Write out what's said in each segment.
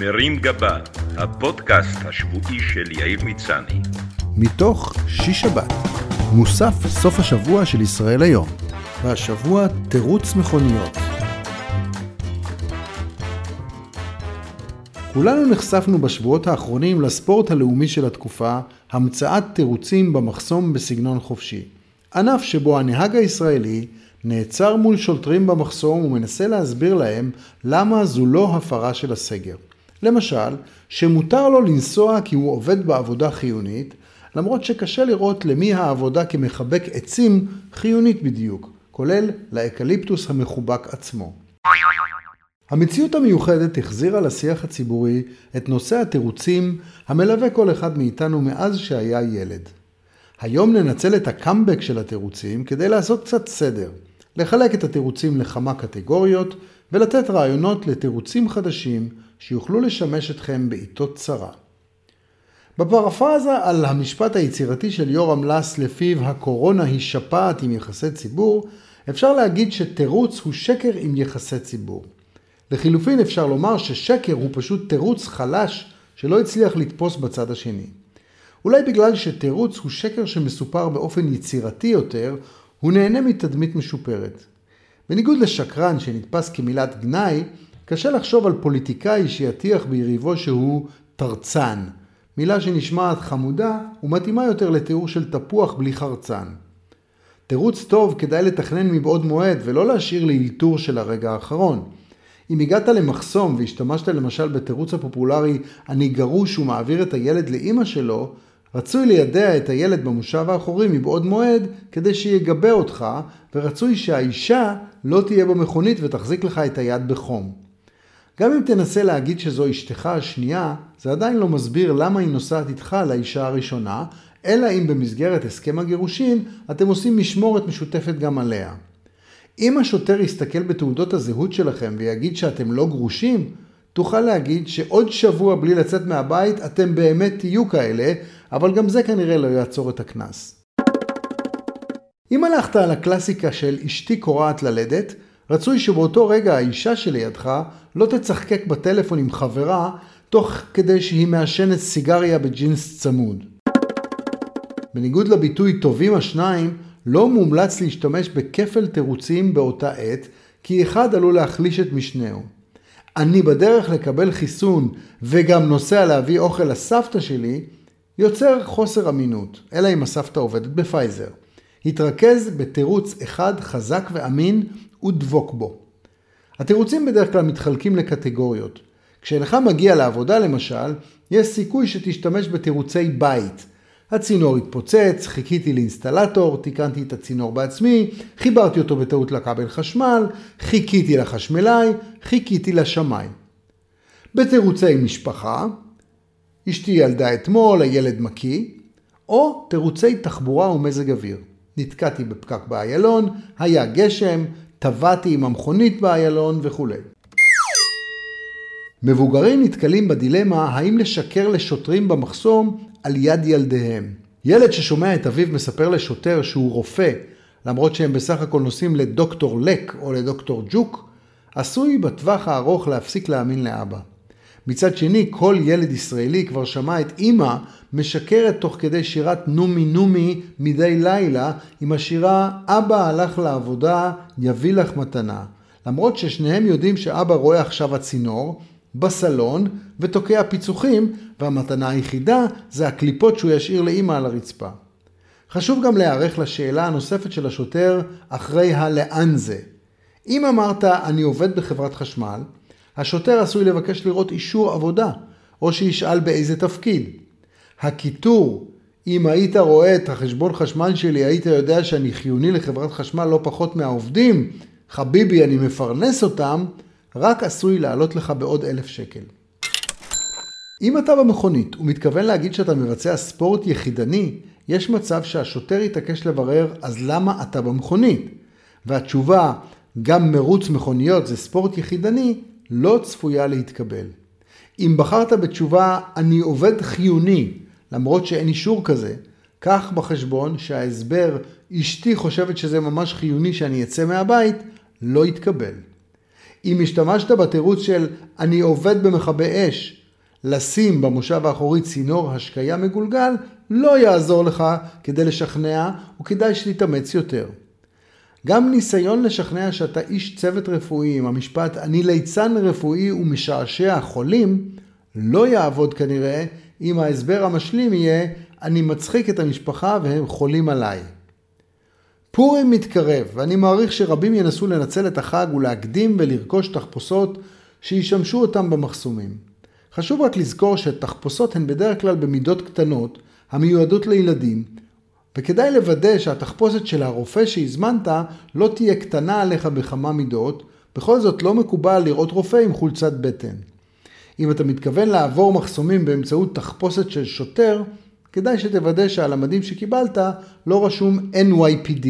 מרים גבה, הפודקאסט השבועי של יאיר מצני. מתוך שיש שבת, מוסף סוף השבוע של ישראל היום. והשבוע תירוץ מכוניות. כולנו נחשפנו בשבועות האחרונים לספורט הלאומי של התקופה, המצאת תירוצים במחסום בסגנון חופשי. ענף שבו הנהג הישראלי נעצר מול שוטרים במחסום ומנסה להסביר להם למה זו לא הפרה של הסגר. למשל, שמותר לו לנסוע כי הוא עובד בעבודה חיונית, למרות שקשה לראות למי העבודה כמחבק עצים חיונית בדיוק, כולל לאקליפטוס המחובק עצמו. המציאות המיוחדת החזירה לשיח הציבורי את נושא התירוצים המלווה כל אחד מאיתנו מאז שהיה ילד. היום ננצל את הקאמבק של התירוצים כדי לעשות קצת סדר, לחלק את התירוצים לכמה קטגוריות ולתת רעיונות לתירוצים חדשים שיוכלו לשמש אתכם בעיתות צרה. בפרפרזה על המשפט היצירתי של יורם לס לפיו הקורונה היא שפעת עם יחסי ציבור, אפשר להגיד שתירוץ הוא שקר עם יחסי ציבור. לחילופין אפשר לומר ששקר הוא פשוט תירוץ חלש שלא הצליח לתפוס בצד השני. אולי בגלל שתירוץ הוא שקר שמסופר באופן יצירתי יותר, הוא נהנה מתדמית משופרת. בניגוד לשקרן שנתפס כמילת גנאי, קשה לחשוב על פוליטיקאי שיטיח ביריבו שהוא תרצן, מילה שנשמעת חמודה ומתאימה יותר לתיאור של תפוח בלי חרצן. תירוץ טוב כדאי לתכנן מבעוד מועד ולא להשאיר לאלתור של הרגע האחרון. אם הגעת למחסום והשתמשת למשל בתירוץ הפופולרי אני גרוש ומעביר את הילד לאימא שלו, רצוי לידע את הילד במושב האחורי מבעוד מועד כדי שיגבה אותך, ורצוי שהאישה לא תהיה במכונית ותחזיק לך את היד בחום. גם אם תנסה להגיד שזו אשתך השנייה, זה עדיין לא מסביר למה היא נוסעת איתך לאישה הראשונה, אלא אם במסגרת הסכם הגירושין אתם עושים משמורת משותפת גם עליה. אם השוטר יסתכל בתעודות הזהות שלכם ויגיד שאתם לא גרושים, תוכל להגיד שעוד שבוע בלי לצאת מהבית אתם באמת תהיו כאלה, אבל גם זה כנראה לא יעצור את הקנס. אם הלכת על הקלאסיקה של אשתי קורעת ללדת, רצוי שבאותו רגע האישה שלידך לא תצחקק בטלפון עם חברה תוך כדי שהיא מעשנת סיגריה בג'ינס צמוד. בניגוד לביטוי טובים השניים, לא מומלץ להשתמש בכפל תירוצים באותה עת, כי אחד עלול להחליש את משנהו. אני בדרך לקבל חיסון וגם נוסע להביא אוכל לסבתא שלי, יוצר חוסר אמינות, אלא אם הסבתא עובדת בפייזר. התרכז בתירוץ אחד חזק ואמין ודבוק בו. התירוצים בדרך כלל מתחלקים לקטגוריות. כשאינך מגיע לעבודה למשל, יש סיכוי שתשתמש בתירוצי בית. הצינור התפוצץ, חיכיתי לאינסטלטור, תיקנתי את הצינור בעצמי, חיברתי אותו בטעות לכבל חשמל, חיכיתי לחשמלאי, חיכיתי לשמיים. בתירוצי משפחה, אשתי ילדה אתמול, הילד מקיא, או תירוצי תחבורה ומזג אוויר. נתקעתי בפקק באיילון, היה גשם, טבעתי עם המכונית באיילון וכולי. מבוגרים נתקלים בדילמה האם לשקר לשוטרים במחסום על יד ילדיהם. ילד ששומע את אביו מספר לשוטר שהוא רופא, למרות שהם בסך הכל נוסעים לדוקטור לק או לדוקטור ג'וק, עשוי בטווח הארוך להפסיק להאמין לאבא. מצד שני, כל ילד ישראלי כבר שמע את אימא משקרת תוך כדי שירת נומי נומי מדי לילה עם השירה אבא הלך לעבודה, יביא לך מתנה. למרות ששניהם יודעים שאבא רואה עכשיו הצינור, בסלון, ותוקע פיצוחים, והמתנה היחידה זה הקליפות שהוא ישאיר לאימא על הרצפה. חשוב גם להיערך לשאלה הנוספת של השוטר אחרי הלאן זה. אם אמרת אני עובד בחברת חשמל, השוטר עשוי לבקש לראות אישור עבודה, או שישאל באיזה תפקיד. הקיטור, אם היית רואה את החשבון חשמל שלי, היית יודע שאני חיוני לחברת חשמל לא פחות מהעובדים, חביבי, אני מפרנס אותם, רק עשוי לעלות לך בעוד אלף שקל. אם אתה במכונית ומתכוון להגיד שאתה מבצע ספורט יחידני, יש מצב שהשוטר יתעקש לברר אז למה אתה במכונית? והתשובה, גם מרוץ מכוניות זה ספורט יחידני, לא צפויה להתקבל. אם בחרת בתשובה אני עובד חיוני, למרות שאין אישור כזה, קח בחשבון שההסבר אשתי חושבת שזה ממש חיוני שאני אצא מהבית, לא יתקבל. אם השתמשת בתירוץ של אני עובד במכבי אש, לשים במושב האחורי צינור השקיה מגולגל, לא יעזור לך כדי לשכנע, וכדאי שתתאמץ יותר. גם ניסיון לשכנע שאתה איש צוות רפואי עם המשפט אני ליצן רפואי ומשעשע חולים, לא יעבוד כנראה אם ההסבר המשלים יהיה אני מצחיק את המשפחה והם חולים עליי. פורים מתקרב, ואני מעריך שרבים ינסו לנצל את החג ולהקדים ולרכוש תחפושות שישמשו אותם במחסומים. חשוב רק לזכור שתחפושות הן בדרך כלל במידות קטנות, המיועדות לילדים, וכדאי לוודא שהתחפושת של הרופא שהזמנת לא תהיה קטנה עליך בכמה מידות, בכל זאת לא מקובל לראות רופא עם חולצת בטן. אם אתה מתכוון לעבור מחסומים באמצעות תחפושת של שוטר, כדאי שתוודא שעל המדים שקיבלת לא רשום NYPD.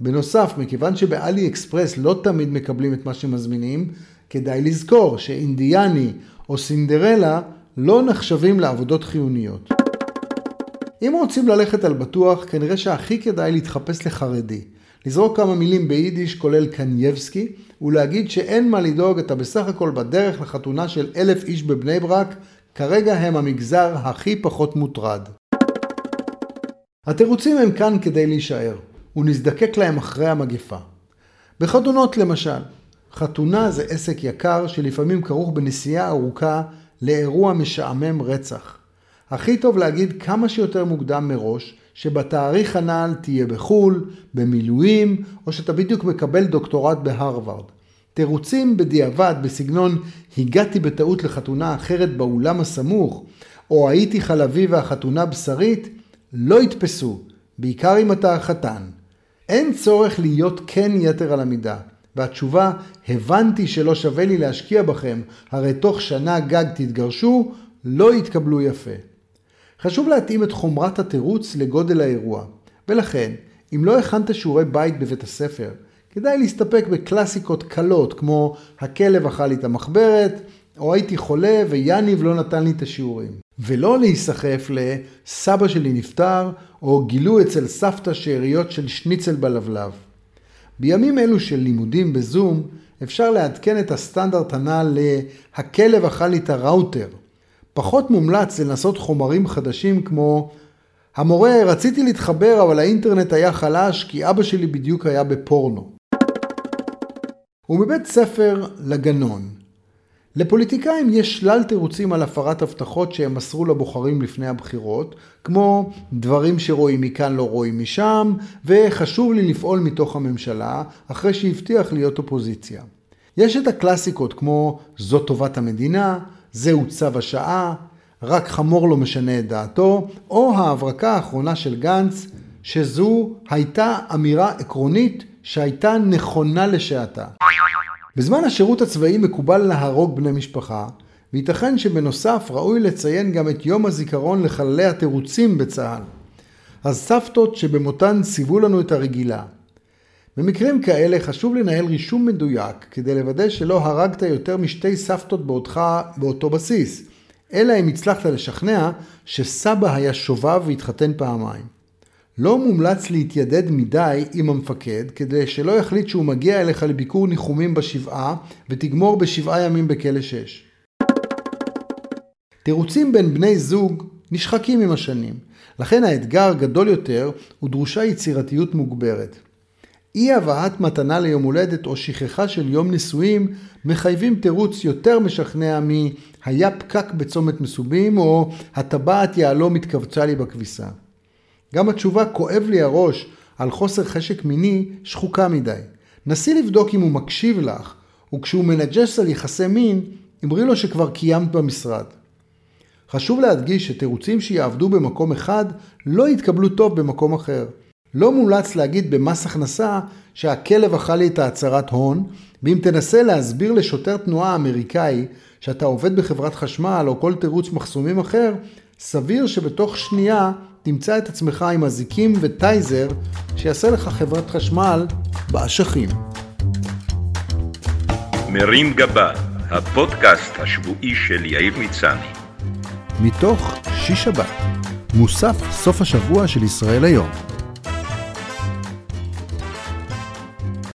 בנוסף, מכיוון שבאלי אקספרס לא תמיד מקבלים את מה שמזמינים, כדאי לזכור שאינדיאני או סינדרלה לא נחשבים לעבודות חיוניות. אם רוצים ללכת על בטוח, כנראה שהכי כדאי להתחפש לחרדי. לזרוק כמה מילים ביידיש כולל קנייבסקי, ולהגיד שאין מה לדאוג, אתה בסך הכל בדרך לחתונה של אלף איש בבני ברק, כרגע הם המגזר הכי פחות מוטרד. התירוצים הם כאן כדי להישאר, ונזדקק להם אחרי המגפה. בחתונות למשל, חתונה זה עסק יקר שלפעמים כרוך בנסיעה ארוכה לאירוע משעמם רצח. הכי טוב להגיד כמה שיותר מוקדם מראש, שבתאריך הנ"ל תהיה בחו"ל, במילואים, או שאתה בדיוק מקבל דוקטורט בהרווארד. תירוצים בדיעבד בסגנון הגעתי בטעות לחתונה אחרת באולם הסמוך, או הייתי חלבי והחתונה בשרית, לא יתפסו, בעיקר אם אתה החתן. אין צורך להיות כן יתר על המידה. והתשובה, הבנתי שלא שווה לי להשקיע בכם, הרי תוך שנה גג תתגרשו, לא יתקבלו יפה. חשוב להתאים את חומרת התירוץ לגודל האירוע, ולכן, אם לא הכנת שיעורי בית בבית הספר, כדאי להסתפק בקלאסיקות קלות כמו הכלב אכל לי את המחברת, או הייתי חולה ויאניב לא נתן לי את השיעורים. ולא להיסחף לסבא שלי נפטר, או גילו אצל סבתא שאריות של שניצל בלבלב. בימים אלו של לימודים בזום, אפשר לעדכן את הסטנדרט הנ"ל ל"הכלב אכל לי את הראוטר". פחות מומלץ לנסות חומרים חדשים כמו המורה, רציתי להתחבר אבל האינטרנט היה חלש כי אבא שלי בדיוק היה בפורנו. ומבית ספר לגנון. לפוליטיקאים יש שלל תירוצים על הפרת הבטחות שהם מסרו לבוחרים לפני הבחירות, כמו דברים שרואים מכאן לא רואים משם, וחשוב לי לפעול מתוך הממשלה, אחרי שהבטיח להיות אופוזיציה. יש את הקלאסיקות כמו זאת טובת המדינה, זהו צו השעה, רק חמור לא משנה את דעתו, או ההברקה האחרונה של גנץ, שזו הייתה אמירה עקרונית שהייתה נכונה לשעתה. בזמן השירות הצבאי מקובל להרוג בני משפחה, וייתכן שבנוסף ראוי לציין גם את יום הזיכרון לחללי התירוצים בצה"ל. הסבתות שבמותן ציוו לנו את הרגילה. במקרים כאלה חשוב לנהל רישום מדויק כדי לוודא שלא הרגת יותר משתי סבתות באותך, באותו בסיס, אלא אם הצלחת לשכנע שסבא היה שובב והתחתן פעמיים. לא מומלץ להתיידד מדי עם המפקד, כדי שלא יחליט שהוא מגיע אליך לביקור ניחומים בשבעה, ותגמור בשבעה ימים בכלא שש. תירוצים בין בני זוג נשחקים עם השנים, לכן האתגר גדול יותר ודרושה יצירתיות מוגברת. אי הבאת מתנה ליום הולדת או שכחה של יום נישואים מחייבים תירוץ יותר משכנע מ"היה פקק בצומת מסובים" או "הטבעת יהלום התכווצה לי בכביסה". גם התשובה כואב לי הראש על חוסר חשק מיני שחוקה מדי. נסי לבדוק אם הוא מקשיב לך, וכשהוא מנג'ס על יחסי מין, אמרי לו שכבר קיימת במשרד. חשוב להדגיש שתירוצים שיעבדו במקום אחד לא יתקבלו טוב במקום אחר. לא מומלץ להגיד במס הכנסה שהכלב אכל לי את ההצהרת הון, ואם תנסה להסביר לשוטר תנועה אמריקאי שאתה עובד בחברת חשמל או כל תירוץ מחסומים אחר, סביר שבתוך שנייה תמצא את עצמך עם אזיקים וטייזר שיעשה לך חברת חשמל באשכים. מרים גבה, הפודקאסט השבועי של יאיר מצני. מתוך שיש שבת, מוסף סוף השבוע של ישראל היום.